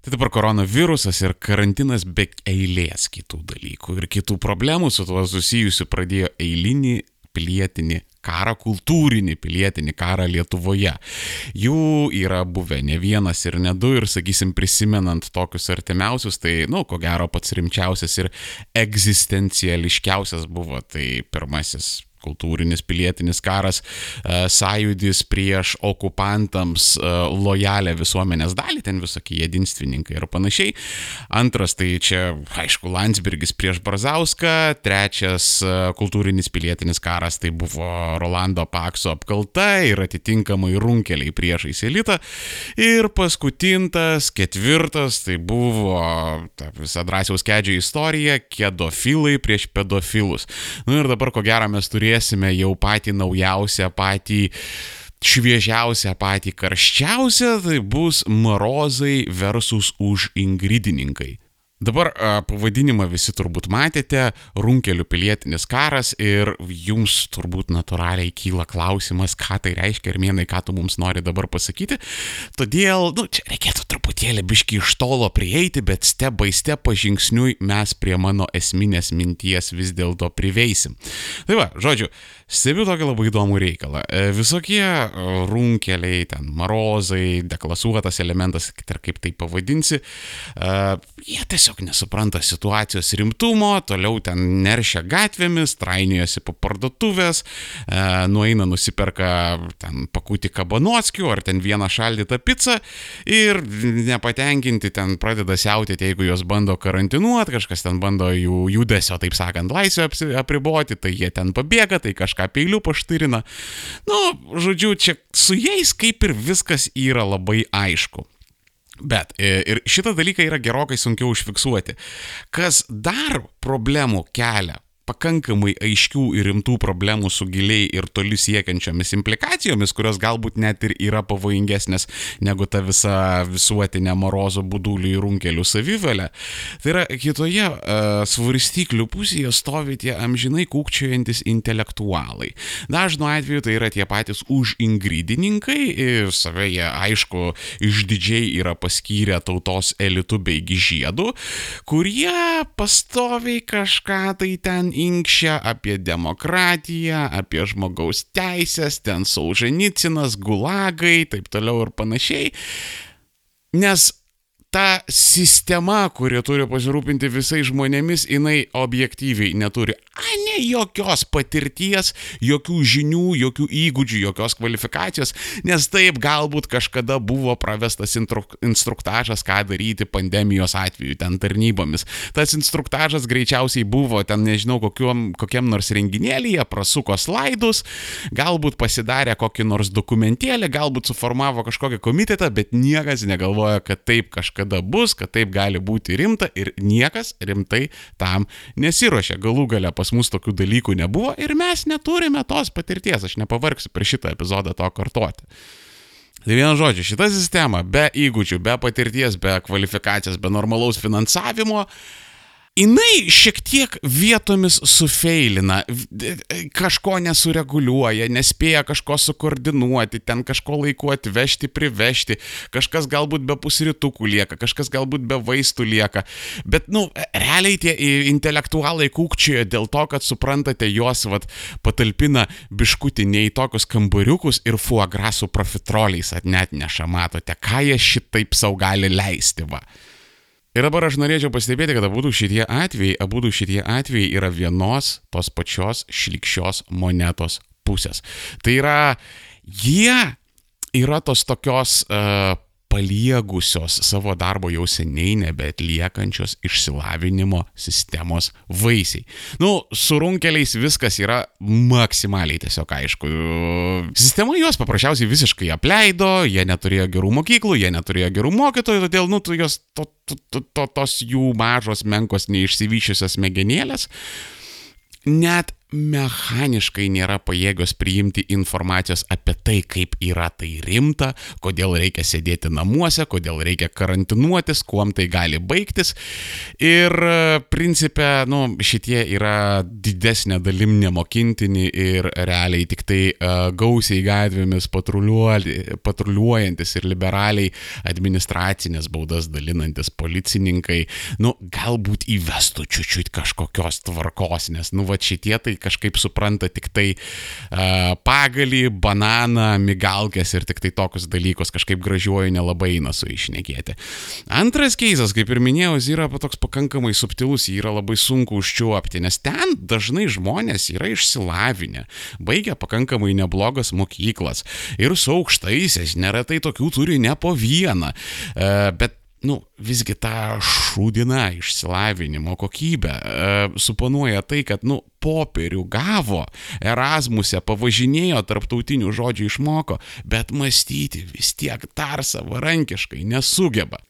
Tai dabar koronavirusas ir karantinas be eilės kitų dalykų ir kitų problemų su tuo susijusiu pradėjo eilinį pilietinį karą, kultūrinį pilietinį karą Lietuvoje. Jų yra buvę ne vienas ir ne du ir, sakysim, prisimenant tokius artimiausius, tai, na, nu, ko gero pats rimčiausias ir egzistenciališkiausias buvo tai pirmasis kultūrinis pilietinis karas, e, sąjūdis prieš okupantams e, lojalę visuomenės dalį, ten visokie jedinstvininkai ir panašiai. Antras tai čia, aišku, Landsbergis prieš Brazauską, trečias e, kultūrinis pilietinis karas tai buvo Rolando Pakso apkalta ir atitinkamai runkeliai priešais elitą. Ir paskutintas, ketvirtas, tai buvo ta visa drąsiaus kedžio istorija, kedofilai prieš pedofilus. Na nu, ir dabar ko gero mes turėjome turėsime jau patį naujausią, patį šviežiausią, patį karščiausią, tai bus Marozai versus už ingridininkai. Dabar pavadinimą visi turbūt matėte - Runkelių pilietinis karas ir jums turbūt natūraliai kyla klausimas, ką tai reiškia ir mėnai, ką tu mums nori dabar pasakyti. Todėl, nu, čia reikėtų truputėlį biški iš tolo prieiti, bet step by step pažingsniui mes prie mano esminės minties vis dėlto priveisim. Tai va, žodžiu, stebiu tokį labai įdomų reikalą. E, visokie runkeliai, ten marozai, deklasuotas elementas, kaip tai pavadinsi, jie tiesiog tiesiog nesupranta situacijos rimtumo, toliau ten neršia gatvėmis, trainiojasi po parduotuvės, e, nueina nusiperka ten pakūti kabanotskių ar ten vieną šaldytą pizzą ir nepatenkinti ten pradeda siautėti, jeigu jos bando karantinuoti, kažkas ten bando jų judesio, taip sakant, laisvę apriboti, tai jie ten pabėga, tai kažką peiliu paštyrina. Nu, žodžiu, čia su jais kaip ir viskas yra labai aišku. Bet e, ir šitą dalyką yra gerokai sunkiau užfiksuoti. Kas dar problemų kelia pakankamai aiškių ir rimtų problemų su giliai ir toli siekiančiomis implikacijomis, kurios galbūt net ir yra pavojingesnės negu ta visa visuotinė morozo būdulių ir runkelių savivalė. Tai yra kitoje uh, svarstyklių pusėje stovi tie amžinai kūkčiojantis intelektualai. Dažnu atveju tai yra tie patys užingridininkai ir save jie aišku išdidžiai yra paskyrę tautos elitų beigi žiedų, kurie pastoviai kažką tai ten inkščia apie demokratiją, apie žmogaus teisės, ten Sauženicinas, gulagai, taip toliau ir panašiai. Nes ta sistema, kuri turi pasirūpinti visais žmonėmis, jinai objektyviai neturi a, ne jokios patirties, jokių žinių, jokių įgūdžių, jokios kvalifikacijos, nes taip galbūt kažkada buvo pravestas instruktažas, ką daryti pandemijos atveju ten tarnybomis. Tas instruktažas greičiausiai buvo ten, nežinau, kokiam, kokiam nors renginėlyje, prasuko slaidus, galbūt pasidarė kokį nors dokumentėlį, galbūt suformavo kažkokią komitetą, bet niekas negalvoja, kad taip kažkas kažkada bus, kad taip gali būti rimta ir niekas rimtai tam nesiuošia. Galų gale pas mus tokių dalykų nebuvo ir mes neturime tos patirties. Aš nepavargsiu prie šitą epizodą to kartoti. Tai vienu žodžiu, šita sistema be įgūdžių, be patirties, be kvalifikacijos, be normalaus finansavimo jinai šiek tiek vietomis sufeilina, kažko nesureguliuoja, nespėja kažko sukoordinuoti, ten kažko laiku atvežti, privežti, kažkas galbūt be pusrytukų lieka, kažkas galbūt be vaistų lieka, bet, nu, realiai tie intelektualai kūkčioja dėl to, kad suprantate, juos vat, patalpina biškutį ne į tokius kambariukus ir fuagrasų profiteroliais atnet neša, matote, ką jie šitaip savo gali leisti, va. Ir dabar aš norėčiau pastebėti, kad abu šitie atvejai, abu šitie atvejai yra vienos tos pačios šlikščios monetos pusės. Tai yra, jie yra tos tokios uh, paliegusios savo darbo jau seniai nebeatliekančios išsilavinimo sistemos vaisiai. Nu, su runkeliais viskas yra maksimaliai tiesiog aišku. Sistema juos paprasčiausiai visiškai apleido, jie neturėjo gerų mokyklų, jie neturėjo gerų mokytojų, todėl, nu, jos, to, to, to, to, tos jų mažos, menkos, neišsivyšiusios smegenėlės net mechaniškai nėra pajėgios priimti informacijos apie tai, kaip yra tai rimta, kodėl reikia sėdėti namuose, kodėl reikia karantinuotis, kuom tai gali baigtis. Ir principė, nu, šitie yra didesnė dalim nemokintini ir realiai tik tai uh, gausiai gatvėmis patruliuojantis ir liberaliai administracinės baudas dalinantis policininkai, nu, galbūt įvestų čiūčiut kažkokios tvarkos, nes, nu, va šitie tai kažkaip supranta tik tai uh, pagalį, bananą, migalkės ir tik tai tokius dalykus kažkaip gražiuoju nelabai eina su išnekėti. Antras keisas, kaip ir minėjau, yra toks pakankamai subtilus, jį yra labai sunku užčiuopti, nes ten dažnai žmonės yra išsilavinę, baigia pakankamai neblogas mokyklas ir su aukštaisiais, neretai tokių turi ne po vieną, uh, bet nu, visgi tą šūdiną išsilavinimo kokybę e, suponuoja tai, kad, nu, popierių gavo, Erasmuse pavažinėjo, tarptautinių žodžių išmoko, bet mąstyti vis tiek dar savarankiškai nesugeba.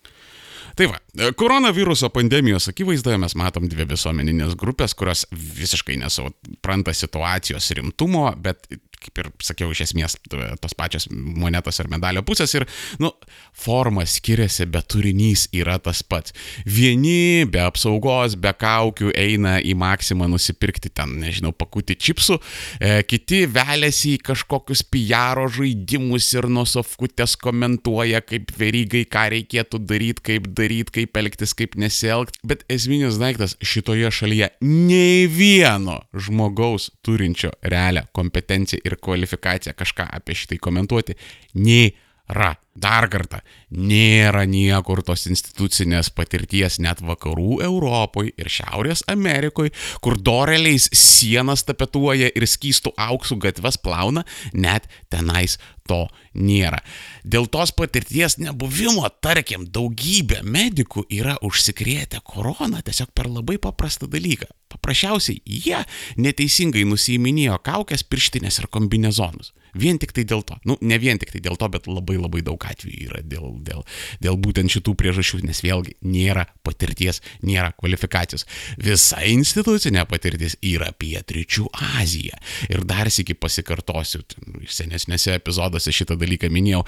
Tai va, koronaviruso pandemijos akivaizdoje mes matom dvi visuomeninės grupės, kurios visiškai nesupranta situacijos rimtumo, bet kaip ir sakiau, iš esmės tos pačios monetos ar medalio pusės ir, nu, forma skiriasi, bet turinys yra tas pats. Vieni be apsaugos, be kaukių eina į maksimą nusipirkti ten, nežinau, pakutį čipsų, e, kiti veliasi į kažkokius PR žaidimus ir nusofkutės komentuoja, kaip verygai, ką reikėtų daryti, kaip daryti, kaip elgtis, kaip nesielgti. Bet esminis daiktas šitoje šalyje nei vieno žmogaus turinčio realią kompetenciją ir kvalifikaciją kažką apie šitai komentuoti nėra. Dar kartą, nėra niekur tos institucinės patirties net vakarų Europoje ir Šiaurės Amerikoje, kur doreliais sienas tapetuoja ir skystų auksų gatves plauna, net tenais to nėra. Dėl tos patirties nebuvimo, tarkim, daugybė medikų yra užsikrėtę koroną tiesiog per labai paprastą dalyką. Paprasčiausiai jie neteisingai nusiminėjo kaukės, pirštinės ir kombinezonus. Vien tik tai dėl to. Nu, ne vien tik tai dėl to, bet labai labai daug atvejų yra dėl, dėl, dėl būtent šitų priežasčių, nes vėlgi nėra patirties, nėra kvalifikacijos. Visa institucinė patirtis yra pietričių Azija. Ir dar sėki pasikartosiu, senesnėse epizoduose šitą dalyką minėjau.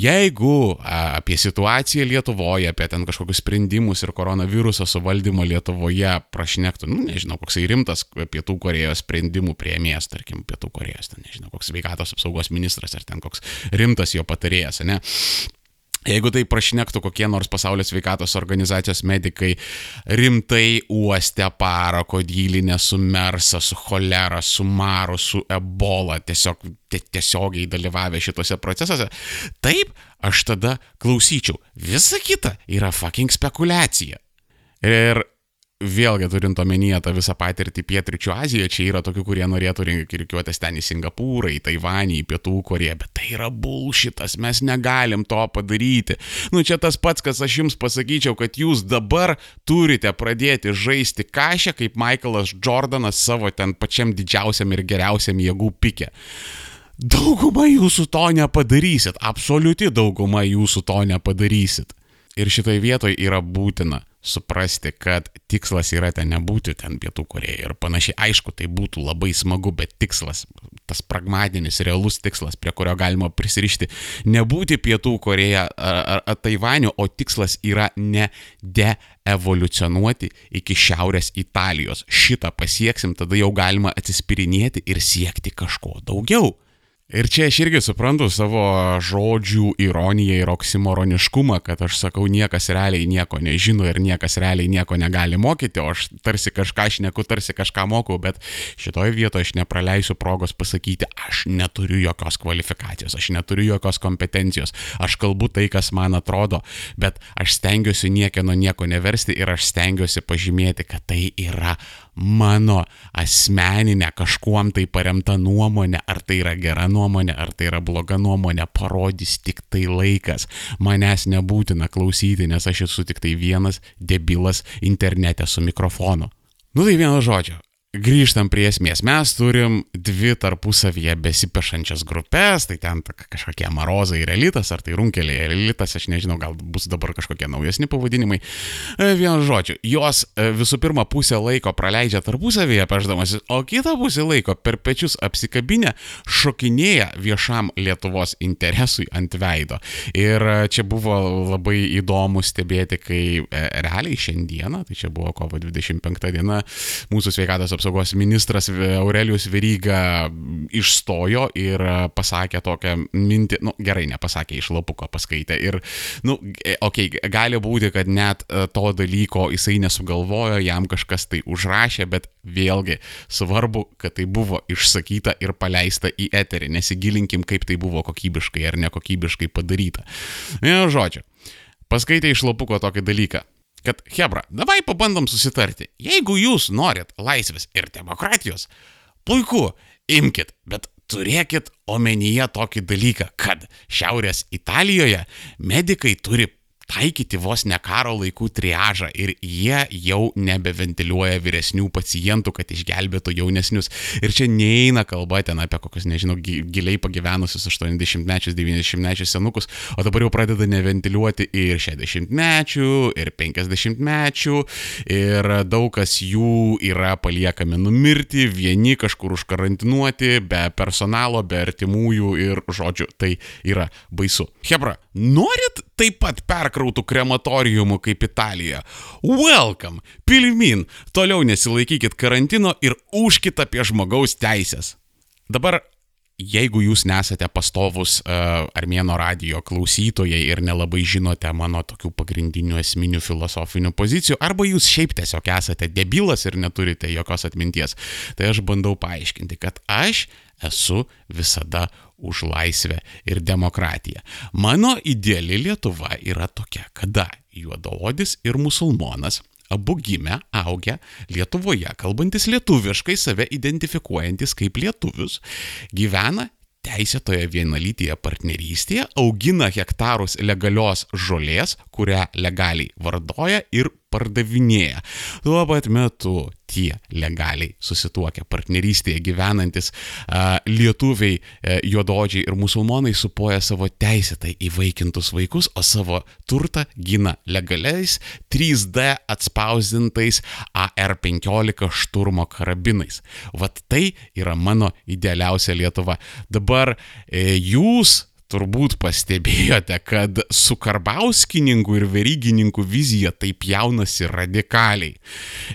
Jeigu a, apie situaciją Lietuvoje, apie ten kažkokius sprendimus ir koronaviruso suvaldymą Lietuvoje prašnektų, nu, nežinau, koksai rimtas Pietų Korejos sprendimų prieimėjas, tarkim, Pietų Korejos, ten, nežinau, koks sveikatos apsaugos ministras ar ten koks rimtas jo patarėjas, ne? Jeigu tai prašnektų kokie nors pasaulio sveikatos organizacijos medikai rimtai uostę parako dylinę su mersa, su cholera, su maru, su ebola, tiesiog tiesiogiai dalyvavę šituose procesuose, taip aš tada klausyčiau. Visa kita yra fucking spekulacija. Ir vėlgi turint omenyje tą visą patirtį Pietričių Azijoje, čia yra tokių, kurie norėtų rikiuotis ten į Singapūrą, į Taivanį, į Pietų Koreją, bet tai yra bulšitas, mes negalim to padaryti. Nu čia tas pats, kas aš jums pasakyčiau, kad jūs dabar turite pradėti žaisti kažę, kaip Michaelas Jordanas savo ten pačiam didžiausiam ir geriausiam jėgų pikė. Dauguma jūsų to nepadarysit, absoliuti dauguma jūsų to nepadarysit. Ir šitai vietoj yra būtina suprasti, kad tikslas yra ten nebūti ten Pietų Korejoje ir panašiai. Aišku, tai būtų labai smagu, bet tikslas, tas pragmatinis, realus tikslas, prie kurio galima prisirišti, nebūti Pietų Koreja ar, ar, ar Taivaniu, o tikslas yra ne deevoliucionuoti iki Šiaurės Italijos. Šitą pasieksim, tada jau galima atsispirinėti ir siekti kažko daugiau. Ir čia aš irgi suprantu savo žodžių ironiją ir oksimoroniškumą, kad aš sakau, niekas realiai nieko nežino ir niekas realiai nieko negali mokyti, o aš tarsi kažką šneku, tarsi kažką mokau, bet šitoje vietoje aš nepraleisiu progos pasakyti, aš neturiu jokios kvalifikacijos, aš neturiu jokios kompetencijos, aš kalbu tai, kas man atrodo, bet aš stengiuosi niekieno nieko neversti ir aš stengiuosi pažymėti, kad tai yra mano asmeninė kažkuom tai paremta nuomonė, ar tai yra gera nuomonė, ar tai yra bloga nuomonė, parodys tik tai laikas. Manęs nebūtina klausyti, nes aš esu tik tai vienas debilas internete su mikrofonu. Nu tai vieno žodžio. Grįžtam prie esmės. Mes turim dvi tarpusavyje besipešančias grupės, tai ten kažkokie marozai ir elitas, ar tai runkeliai ir elitas, aš nežinau, gal bus dabar kažkokie naujesni pavadinimai. E, vienu žodžiu, jos e, visų pirma pusę laiko praleidžia tarpusavyje peždamasis, o kitą pusę laiko per pečius apsikabinę šokinėja viešam Lietuvos interesui ant veido. Ir e, čia buvo labai įdomu stebėti, kai realiai šiandieną, tai čia buvo kovo 25 diena, mūsų sveikatos apsaugos ministras Aurelijus Veryga išstojo ir pasakė tokią mintį, nu gerai, nepasakė iš lapuko, paskaitė. Ir, nu, okei, okay, gali būti, kad net e, to dalyko jisai nesugalvojo, jam kažkas tai užrašė, bet vėlgi svarbu, kad tai buvo išsakyta ir paleista į eterį. Nesigilinkim, kaip tai buvo kokybiškai ar nekokybiškai padaryta. Vienu žodžiu, paskaitė iš lapuko tokį dalyką kad Hebra, davai pabandom susitarti. Jeigu jūs norit laisvės ir demokratijos, puiku, imkite, bet turėkit omenyje tokį dalyką, kad Šiaurės Italijoje medikai turi taikyti vos ne karo laikų triažą ir jie jau nebeventiliuoja vyresnių pacientų, kad išgelbėtų jaunesnius. Ir čia neina kalba ten apie kokius, nežinau, giliai pagyvenusius 80-mečius, 90-mečius senukus, o dabar jau pradeda neventiliuoti ir 60-mečių, ir 50-mečių, ir daug kas jų yra paliekami numirti, vieni kažkur užkarantinuoti, be personalo, be artimųjų ir, žodžiu, tai yra baisu. Hebra, norit taip pat perkrautų krematoriumų kaip Italija. Welcome! Pilmin! Toliau nesilaikykit karantino ir užkit apie žmogaus teisės. Dabar jeigu jūs nesate pastovus uh, Armėno radio klausytojai ir nelabai žinote mano tokių pagrindinių esminių filosofinių pozicijų, arba jūs šiaip tiesiog esate debilas ir neturite jokios atminties, tai aš bandau paaiškinti, kad aš esu visada už laisvę ir demokratiją. Mano ideali Lietuva yra tokia, kada juodaodis ir musulmonas abu gimę, augę Lietuvoje, kalbantis lietuviškai, save identifikuojantis kaip lietuvius, gyvena teisėtoje vienalytėje partnerystėje, augina hektarus legalios žolės, kurią legaliai vardoja ir pardavinėja. Tuo pat metu tie legaliai susituokę partnerystėje gyvenantis a, lietuviai, e, juododžiai ir musulmonai supoja savo teisėtai įvaikintus vaikus, o savo turtą gina legaliais 3D atspausdintais AR-15 šturmo karabinais. Vat tai yra mano idealiausia Lietuva. Dabar e, jūs turbūt pastebėjote, kad su karbauskininkų ir verygininkų vizija taip jaunasi radikaliai.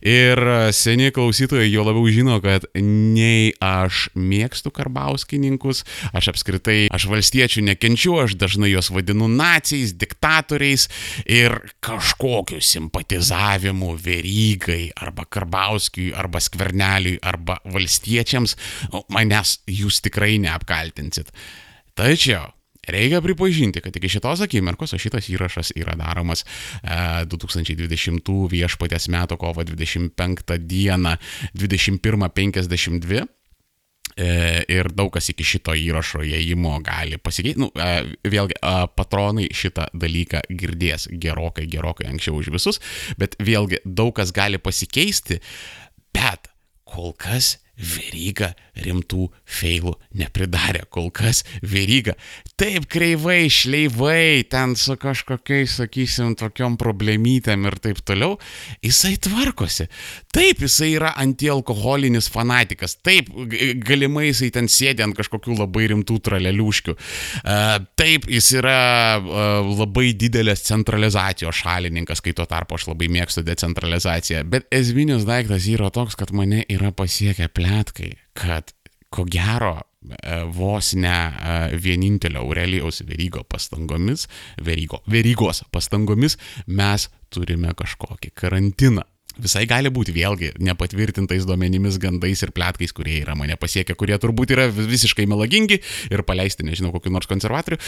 Ir seniai klausytojai jo labiau žino, kad nei aš mėgstu karbauskininkus, aš apskritai, aš valstiečių nekenčiu, aš dažnai juos vadinu nacijais, diktatoriais ir kažkokiu simpatizavimu verygai arba karbauskiui arba skverneliui arba valstiečiams manęs jūs tikrai neapkaltinsit. Tačiau Reikia pripažinti, kad iki šitos akimirkos, o šitas įrašas yra daromas e, 2020 viešpatės metų kovo 25 dieną 21.52 e, ir daug kas iki šito įrašo įėjimo gali pasikeisti. Nu, e, vėlgi, patronai šitą dalyką girdės gerokai, gerokai anksčiau už visus, bet vėlgi daug kas gali pasikeisti, bet kol kas Veryga rimtų feilų nepridarė, kol kas Veryga. Taip kreivai, šleivai, ten su kažkokiais, sakysim, tokiom problemytėm ir taip toliau, jisai tvarkosi. Taip, jisai yra antialkoholinis fanatikas, taip, galimai jisai ten sėdė ant kažkokių labai rimtų traleliuškių, taip, jis yra labai didelės centralizacijos šalininkas, kai tuo tarpu aš labai mėgstu decentralizaciją, bet esminis daiktas yra toks, kad mane yra pasiekę plėtoti netkai, kad ko gero e, vos ne e, vienintelio Aurelijaus Verygo pastangomis, Verygo, Verygos pastangomis mes turime kažkokį karantiną. Visai gali būti vėlgi nepatvirtintais duomenimis, gandais ir plėtkais, kurie yra mane pasiekę, kurie turbūt yra visiškai melagingi ir paleisti, nežinau, kokiu nors konservatoriu.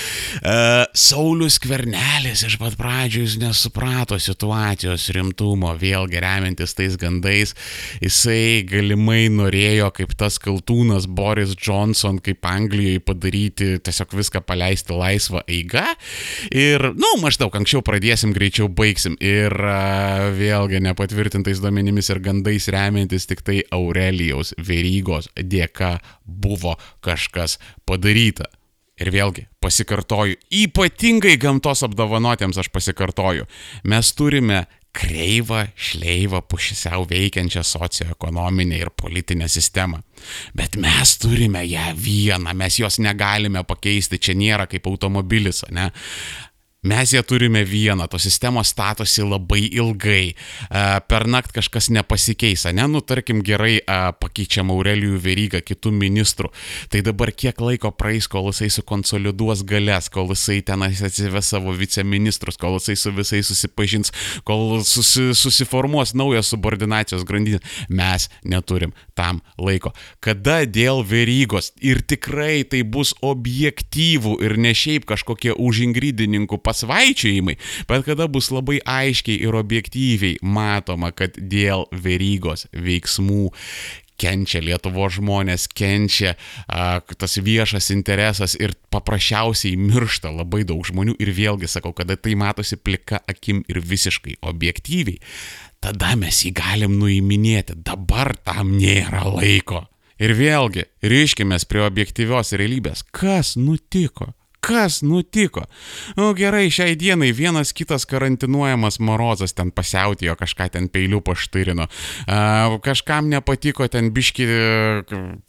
Uh, Saulis Kvernelis iš pat pradžių jis nesuprato situacijos rimtumo, vėlgi remiantis tais gandais, jisai galimai norėjo kaip tas kaltūnas Boris Johnson, kaip Anglijoje padaryti, tiesiog viską paleisti laisvą eigą. Ir, na, nu, maždaug anksčiau pradėsim, greičiau baigsim. Ir uh, vėlgi nepatvirtinti patvirtintais duomenimis ir gandais remiantis tik tai Aurelijaus Verygos dėka buvo kažkas padaryta. Ir vėlgi, pasikartoju, ypatingai gamtos apdovanotėms aš pasikartoju, mes turime kreivą, šleivą, pušisiau veikiančią socioekonominę ir politinę sistemą. Bet mes turime ją vieną, mes jos negalime pakeisti, čia nėra kaip automobilis, ne? Mes ją turime vieną, tos sistemos statosi labai ilgai, per naktį kažkas nepasikeis, ne, nu tarkim gerai pakeičiam Aurelijų Verygą kitų ministrų, tai dabar kiek laiko praeis, kol jisai sukonsoliduos galės, kol jisai tenais atsives savo viceministrus, kol jisai su visais susipažins, kol susi, susiformuos naujas subordinacijos grandinė. Mes neturim tam laiko. Kada dėl Verygos ir tikrai tai bus objektyvų ir ne šiaip kažkokie užingrydininkų pasvaičiojimai, bet kada bus labai aiškiai ir objektyviai matoma, kad dėl verygos veiksmų kenčia Lietuvo žmonės, kenčia a, tas viešas interesas ir paprasčiausiai miršta labai daug žmonių ir vėlgi sakau, kada tai matosi plika akim ir visiškai objektyviai, tada mes jį galim nuiminėti, dabar tam nėra laiko. Ir vėlgi, ryškime prie objektyvios realybės, kas nutiko. Kas nutiko? Nu gerai, šiai dienai vienas kitas karantinuojamas morozas ten pasiautėjo, kažką ten peilių paštyrino. Kažkam nepatiko ten biški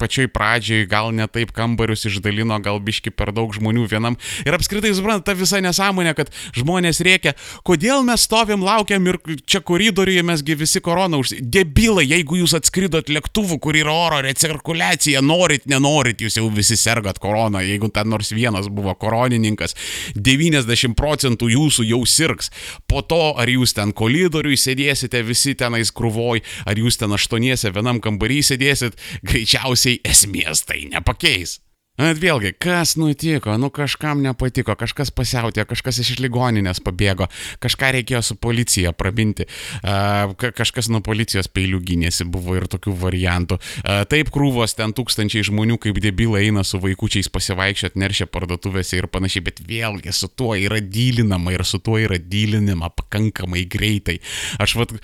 pačioj pradžioj, gal ne taip kambarius išdalino, gal biški per daug žmonių vienam. Ir apskritai, suprantate, ta visa nesąmonė, kad žmonės reikia, kodėl mes stovim, laukiam ir čia koridoriuje mesgi visi koroną už... Debilai, jeigu jūs atskridot lėktuvu, kur yra oro recirkuliacija, norit, nenorit, jūs jau visi sergat koroną, jeigu ten nors vienas buvo koronininkas, 90 procentų jūsų jau sirgs. Po to, ar jūs ten kolidoriui sėdėsite visi tenais krūvoj, ar jūs ten aštuoniese vienam kambarį sėdėsit, greičiausiai esmės tai nepakeis. Bet vėlgi, kas nutiko, nu kažkam nepatiko, kažkas pasiautė, kažkas iš ligoninės pabėgo, kažką reikėjo su policija prabinti, kažkas nuo policijos peilių gynėsi, buvo ir tokių variantų. Taip krūvos ten tūkstančiai žmonių kaip debilai eina su vaikučiais pasivaikščioti, neršia parduotuvėse ir panašiai, bet vėlgi su tuo yra dylinama ir su tuo yra dylinama pakankamai greitai. Aš vad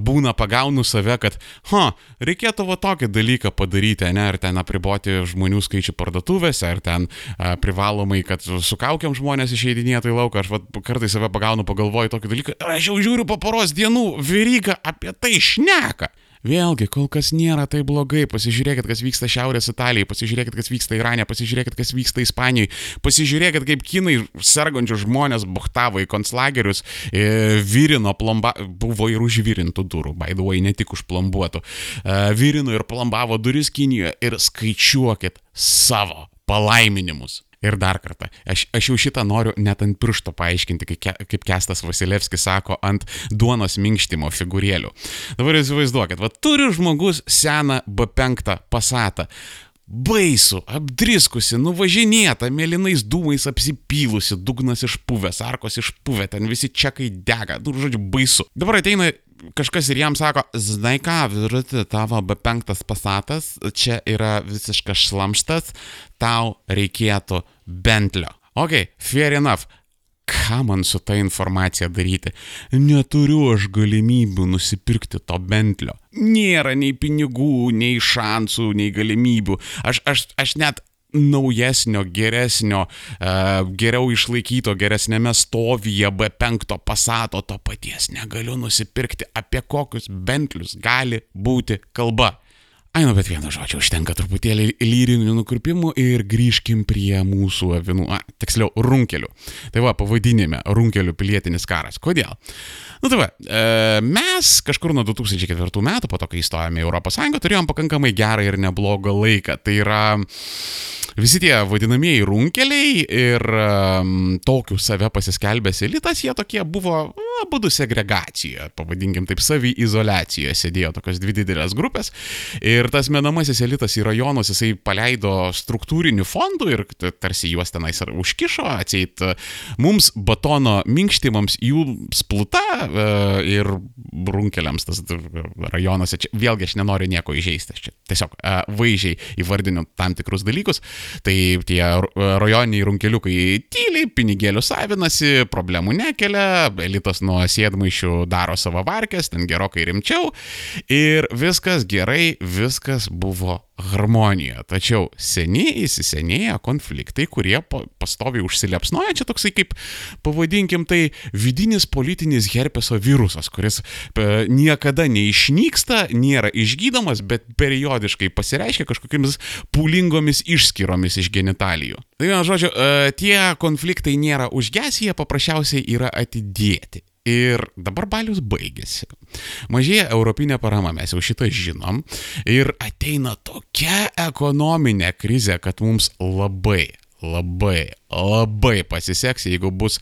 būna pagaunu save, kad, ha, reikėtų va tokį dalyką padaryti, ne, ir ten apriboti žmonių skaičių parduotuvėse parduotuvėse, ar ten a, privalomai, kad su kaukiam žmonės išeidinėtų į lauką, aš vat, kartais save pagaunu, pagalvoju tokį dalyką, aš jau žiūriu po poros dienų, vyryga apie tai šneka. Vėlgi, kol kas nėra tai blogai. Pasižiūrėkit, kas vyksta Šiaurės Italijai, pasižiūrėkit, kas vyksta Irane, pasižiūrėkit, kas vyksta Ispanijoje, pasižiūrėkit, kaip kinai sergančių žmonės buhtavo į konclagerius, e, vyrino plomba, buvo ir užvirintų durų, way, ne tik užplombuotų, e, vyrino ir plombavo duris Kinijoje ir skaičiuokit savo palaiminimus. Ir dar kartą, aš, aš jau šitą noriu net ant piršto paaiškinti, kaip, kaip Kestas Vasilevskis sako, ant duonos minkštimo figūrėlių. Dabar įsivaizduokit, va turi žmogus seną B5 pasatą baisų, apdriskusi, nuvažinėta, mėlynais dūmais apsipylusi, dugnas išpuvęs, arkos išpuvę, ten visi čekai dega, nu, žodžiu, baisu. Dabar ateina kažkas ir jam sako, žinai ką, virti tavo B5 pasatas, čia yra visiškas šlamštas, tau reikėtų bentlio. Ok, fair enough ką man su ta informacija daryti? Neturiu aš galimybių nusipirkti to bentlio. Nėra nei pinigų, nei šansų, nei galimybių. Aš, aš, aš net naujesnio, geresnio, uh, geriau išlaikyto, geresnėme stovyje B5 pasato to paties negaliu nusipirkti. Apie kokius bentlius gali būti kalba? Ai, nu, bet vieno žodžio užtenka truputėlį lyrinių nukirpimų ir grįžkim prie mūsų avinų, a, tiksliau, runkelių. Tai va, pavadinime, runkelių pilietinis karas. Kodėl? Nu tai va, e, mes kažkur nuo 2004 metų, po to, kai įstojome į ES, turėjom pakankamai gerą ir neblogą laiką. Tai yra visi tie vadinamieji runkeliai ir um, tokių save pasiskelbęs elitas, jie tokie buvo abu segregacijoje, pavadinkim taip, saviizolacijoje sėdėjo tokios dvi didelės grupės ir tas menamasis elitas į rajonus jisai paleido struktūrinių fondų ir tarsi juos tenais ir užkišo, atseit mums batono minkštimams jų spluta e, ir runkeliams tas rajonuose, čia, vėlgi aš nenoriu nieko įžeisti, aš čia tiesiog e, vaizdžiai įvardinu tam tikrus dalykus. Tai tie rajoniniai runkeliukai tyliai, pinigėlių savinasi, problemų nekelia, elitas nuo sėdmaišių daro savo varkės, ten gerokai rimčiau. Ir viskas gerai, viskas buvo harmonija. Tačiau seniai įsisenėję konfliktai, kurie pastoviai užsilepsnoja, čia toksai kaip, pavadinkim tai, vidinis politinis herpeso virusas, kuris e, niekada neišnyksta, nėra išgydomas, bet periodiškai pasireiškia kažkokiamis pūlingomis išskyromis iš genitalijų. Tai, na, žodžiu, e, tie konfliktai nėra užgesę, jie paprasčiausiai yra atidėti. Ir dabar balius baigėsi. Mažėja europinė parama, mes jau šitą žinom. Ir ateina tokia ekonominė krizė, kad mums labai, labai, labai pasiseks, jeigu bus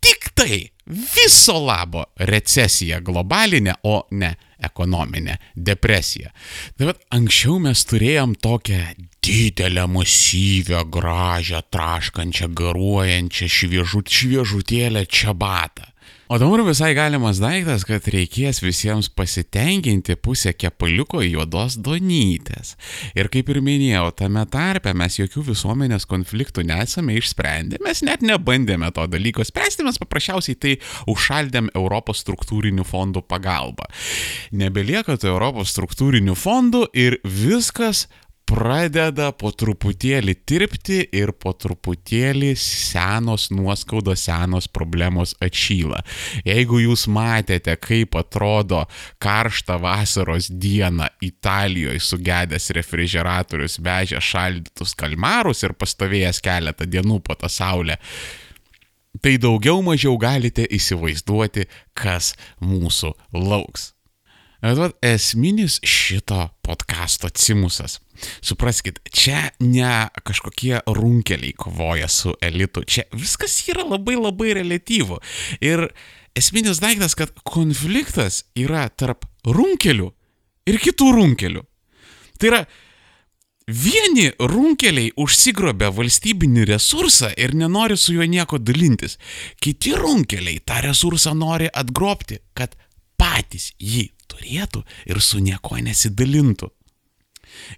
tik tai viso labo recesija globalinė, o ne ekonominė depresija. Tai vad anksčiau mes turėjom tokią didelę, masyvę, gražią, traškančią, garuojančią, šviežut, šviežutėlę čiabatą. O dabar visai galimas daiktas, kad reikės visiems pasitenkinti pusę kepaliuko juodos donytės. Ir kaip ir minėjau, tame tarpe mes jokių visuomenės konfliktų nesame išsprendę, mes net nebandėme to dalyko spręsti, mes paprasčiausiai tai užšaldėm Europos struktūrinių fondų pagalba. Nebelieka tų Europos struktūrinių fondų ir viskas pradeda po truputėlį tirpti ir po truputėlį senos nuoskaudos, senos problemos atšyla. Jeigu jūs matėte, kaip atrodo karštą vasaros dieną Italijoje sugedęs refrigeratorius vežė šaldytus kalmarus ir pastovėjęs keletą dienų po tą saulę, tai daugiau mažiau galite įsivaizduoti, kas mūsų lauks. Bet esminis šito podkasto cimusas Supraskit, čia ne kažkokie runkeliai kovoja su elitu, čia viskas yra labai labai relatyvu. Ir esminis daiktas, kad konfliktas yra tarp runkelių ir kitų runkelių. Tai yra, vieni runkeliai užsigrobė valstybinį resursą ir nenori su juo nieko dalintis. Kiti runkeliai tą resursą nori atgrobti, kad patys jį turėtų ir su nieko nesidalintų.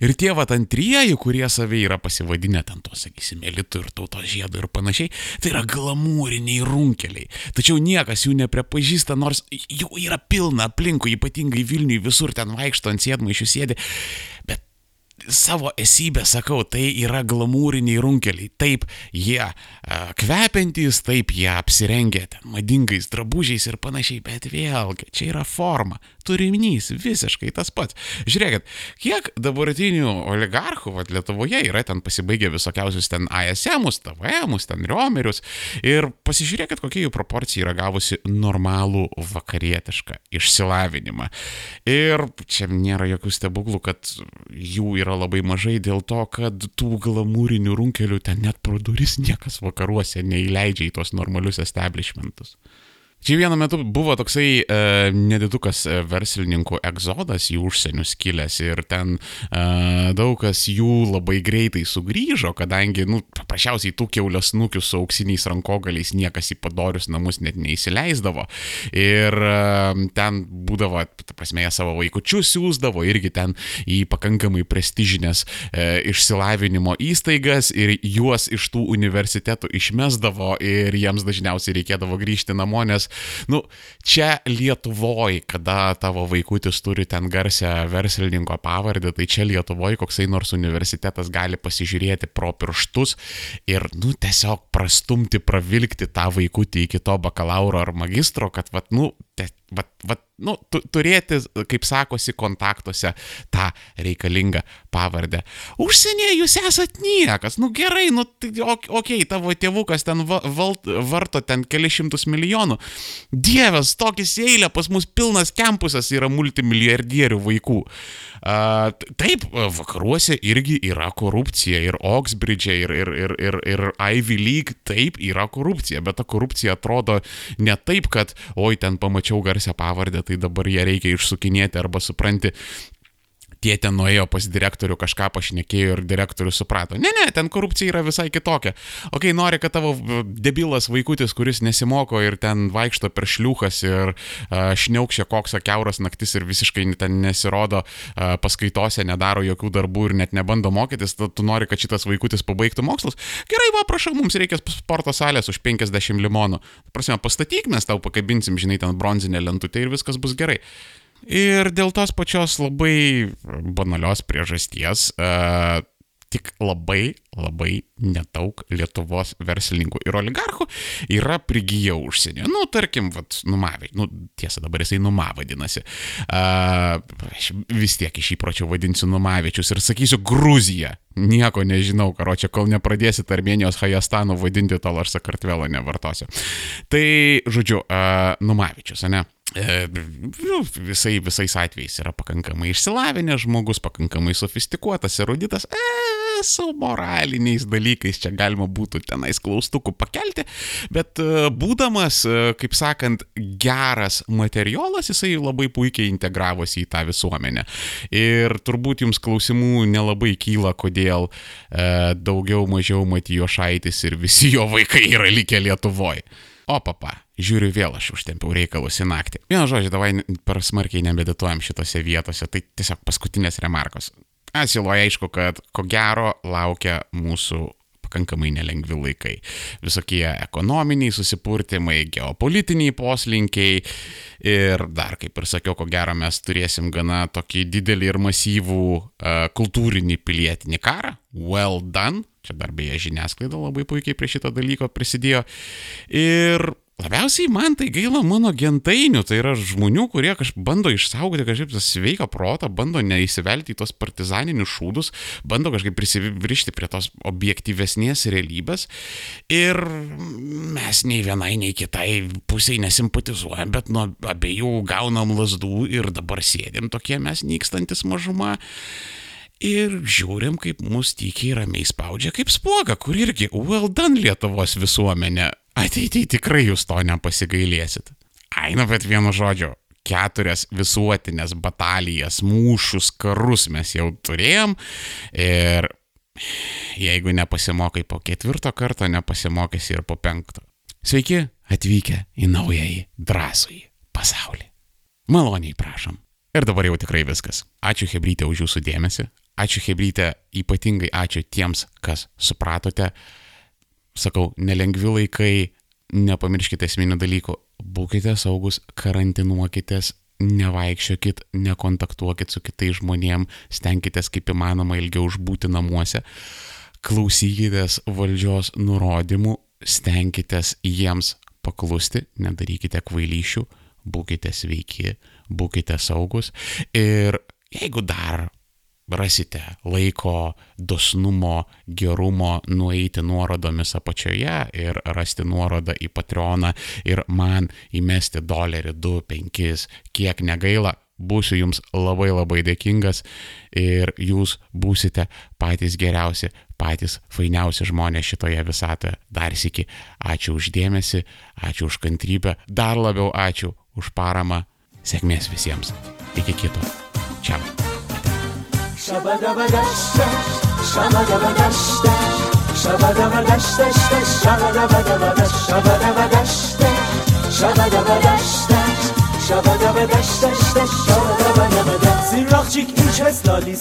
Ir tie vat antrieji, kurie save yra pasivadinę ten to, sakysime, elitų ir tautos žiedų ir panašiai, tai yra glamūriniai runkeliai. Tačiau niekas jų neprepažįsta, nors jų yra pilna aplinkui, ypatingai Vilniui visur ten vaikšto ant sėdmaišių sėdi. Bet savo esybę sakau, tai yra glamūriniai runkeliai. Taip, jie a, kvepiantys, taip, jie apsirengę madingais drabužiais ir panašiai, bet vėlgi, čia yra forma turinys visiškai tas pats. Žiūrėkit, kiek dabartinių oligarchų, vad Lietuvoje yra ten pasibaigę visokiausius ten ASM'us, TVM'us, ten Riomerius ir pasižiūrėkit, kokia jų proporcija yra gavusi normalų vakarietišką išsilavinimą. Ir čia nėra jokių stebuklų, kad jų yra labai mažai dėl to, kad tų glamūrinių runkelių ten net pro duris niekas vakaruose neįleidžia į tuos normalius establishmentus. Čia vienu metu buvo toksai e, nedidukas e, verslininkų egzodas į užsienius kilęs ir ten e, daug kas jų labai greitai sugrįžo, kadangi, nu, paprasčiausiai tų keulės nukių su auksiniais rankogaliais niekas į padorius namus net neįsileisdavo. Ir e, ten būdavo, ta prasme, jie savo vaikučius siūsdavo irgi ten į pakankamai prestižinės e, išsilavinimo įstaigas ir juos iš tų universitetų išmesdavo ir jiems dažniausiai reikėdavo grįžti namo, nes nu, čia Lietuvoje, kada tavo vaikutis turi ten garsę verslininko pavardę, tai čia Lietuvoje koksai nors universitetas gali pasižiūrėti pro pirštus ir, nu, tiesiog prastumti, pravilkti tą vaikutį iki to bakalauro ar magistro, kad, vat, nu, vat, vat, nu, tu, turėti, kaip sakosi, kontaktuose tą reikalingą pavardę. Užsienyje jūs esat niekas, nu gerai, nu, tai, okei, okay, tavo tėvukas ten va, val, varto ten kelišimtus milijonų. Dievas, tokis eilė, pas mus pilnas kampusas yra multimilijardierių vaikų. Uh, taip, vakaruose irgi yra korupcija ir Oxbridge, ir, ir, ir, ir, ir Ivy League, taip, yra korupcija, bet ta korupcija atrodo ne taip, kad, oi, ten pamačiau garsią pavardę, tai dabar ją reikia išsukinėti arba supranti, tėtė nuėjo pas direktorių, kažką pašnekėjo ir direktorius suprato. Ne, ne, ten korupcija yra visai kitokia. O kai nori, kad tavo debilas vaikutis, kuris nesimoko ir ten vaikšto per šliuchas ir uh, šniaukščia koksą keuras naktis ir visiškai ten nesirodo uh, paskaitose, nedaro jokių darbų ir net nebando mokytis, tu, tu nori, kad šitas vaikutis pabaigtų mokslus. Gerai, va, prašau, mums reikia sporto salės už 50 limonų. Prasme, pastatyk, mes tau pakabinsim, žinai, ten bronzinę lentutę ir viskas bus gerai. Ir dėl tos pačios labai banalios priežasties, uh, tik labai, labai nedaug Lietuvos verslininkų ir oligarchų yra prigiję užsienio. Nu, tarkim, vat, numavai, nu, tiesa, dabar jisai numa vadinasi. Uh, aš vis tiek iš įpročio vadinsiu numavičius ir sakysiu Gruzija. Nieko nežinau, karo čia, kol nepradėsit Armenijos Hajastano vadinti, tol aš Sakartvelą nevartosiu. Tai, žodžiu, uh, numavičius, ne? E, nu, visai, visais atvejais yra pakankamai išsilavinęs žmogus, pakankamai sofistikuotas, eruditas, e, su moraliniais dalykais čia galima būtų tenais klaustukų pakelti, bet e, būdamas, e, kaip sakant, geras materialas, jisai labai puikiai integravosi į tą visuomenę. Ir turbūt jums klausimų nelabai kyla, kodėl e, daugiau mažiau Matijo Šaitis ir visi jo vaikai yra likę Lietuvoje. O papa, žiūriu vėl aš užtempiau reikalus į naktį. Vienu žodžiu, davai per smarkiai nebedituojam šitose vietose, tai tiesiog paskutinės remarkos. Asiloje aišku, kad ko gero laukia mūsų pakankamai nelengvi laikai. Visokie ekonominiai susipurtimai, geopolitiniai poslinkiai ir dar, kaip ir sakiau, ko gero mes turėsim gana tokį didelį ir masyvų uh, kultūrinį pilietinį karą. Well done. Čia dar beje žiniasklaida labai puikiai prie šito dalyko prisidėjo. Ir Labiausiai man tai gaila mano gentainių, tai yra žmonių, kurie kažkaip bando išsaugoti kažkaip tą sveiką protą, bando neįsivelti į tos partizaninius šūdus, bando kažkaip prisivrišti prie tos objektyvesnės realybės. Ir mes nei vienai, nei kitai pusiai nesimpatizuojam, bet nuo abiejų gaunam lasdų ir dabar sėdim tokie mes nykstantis mažuma ir žiūrim, kaip mus tykiai ramiai spaudžia kaip spuoga, kur irgi well done Lietuvos visuomenė. Ateityje tikrai jūs to nepasigailėsit. Aina, bet vienu žodžiu, keturias visuotinės batalijas, mūšius, karus mes jau turėjom ir jeigu nepasimokai po ketvirto karto, nepasimokysi ir po penkto. Sveiki atvykę į naująjį drąsųjį pasaulį. Maloniai prašom. Ir dabar jau tikrai viskas. Ačiū Hebrytė už jūsų dėmesį. Ačiū Hebrytė, ypatingai ačiū tiems, kas supratote. Sakau, nelengvi laikai, nepamirškite esminių dalykų. Būkite saugus, karantinuokitės, nevaikščiokit, nekontaktuokit su kitais žmonėm, stenkitės kaip įmanoma ilgiau užbūti namuose, klausykitės valdžios nurodymų, stenkitės jiems paklusti, nedarykite kvailyšių, būkite sveiki, būkite saugus ir jeigu dar rasite laiko, dosnumo, gerumo nueiti nuorodomis apačioje ir rasti nuorodą į Patreoną ir man įmesti dolerį 2, 5, kiek negaila, būsiu jums labai labai dėkingas ir jūs būsite patys geriausi, patys fainiausi žmonės šitoje visatoje. Dar sėki, ačiū uždėmesi, ačiū už kantrybę, dar labiau ačiū už paramą. Sėkmės visiems. Iki kito. Čia. Zirrakçık ilçes lalis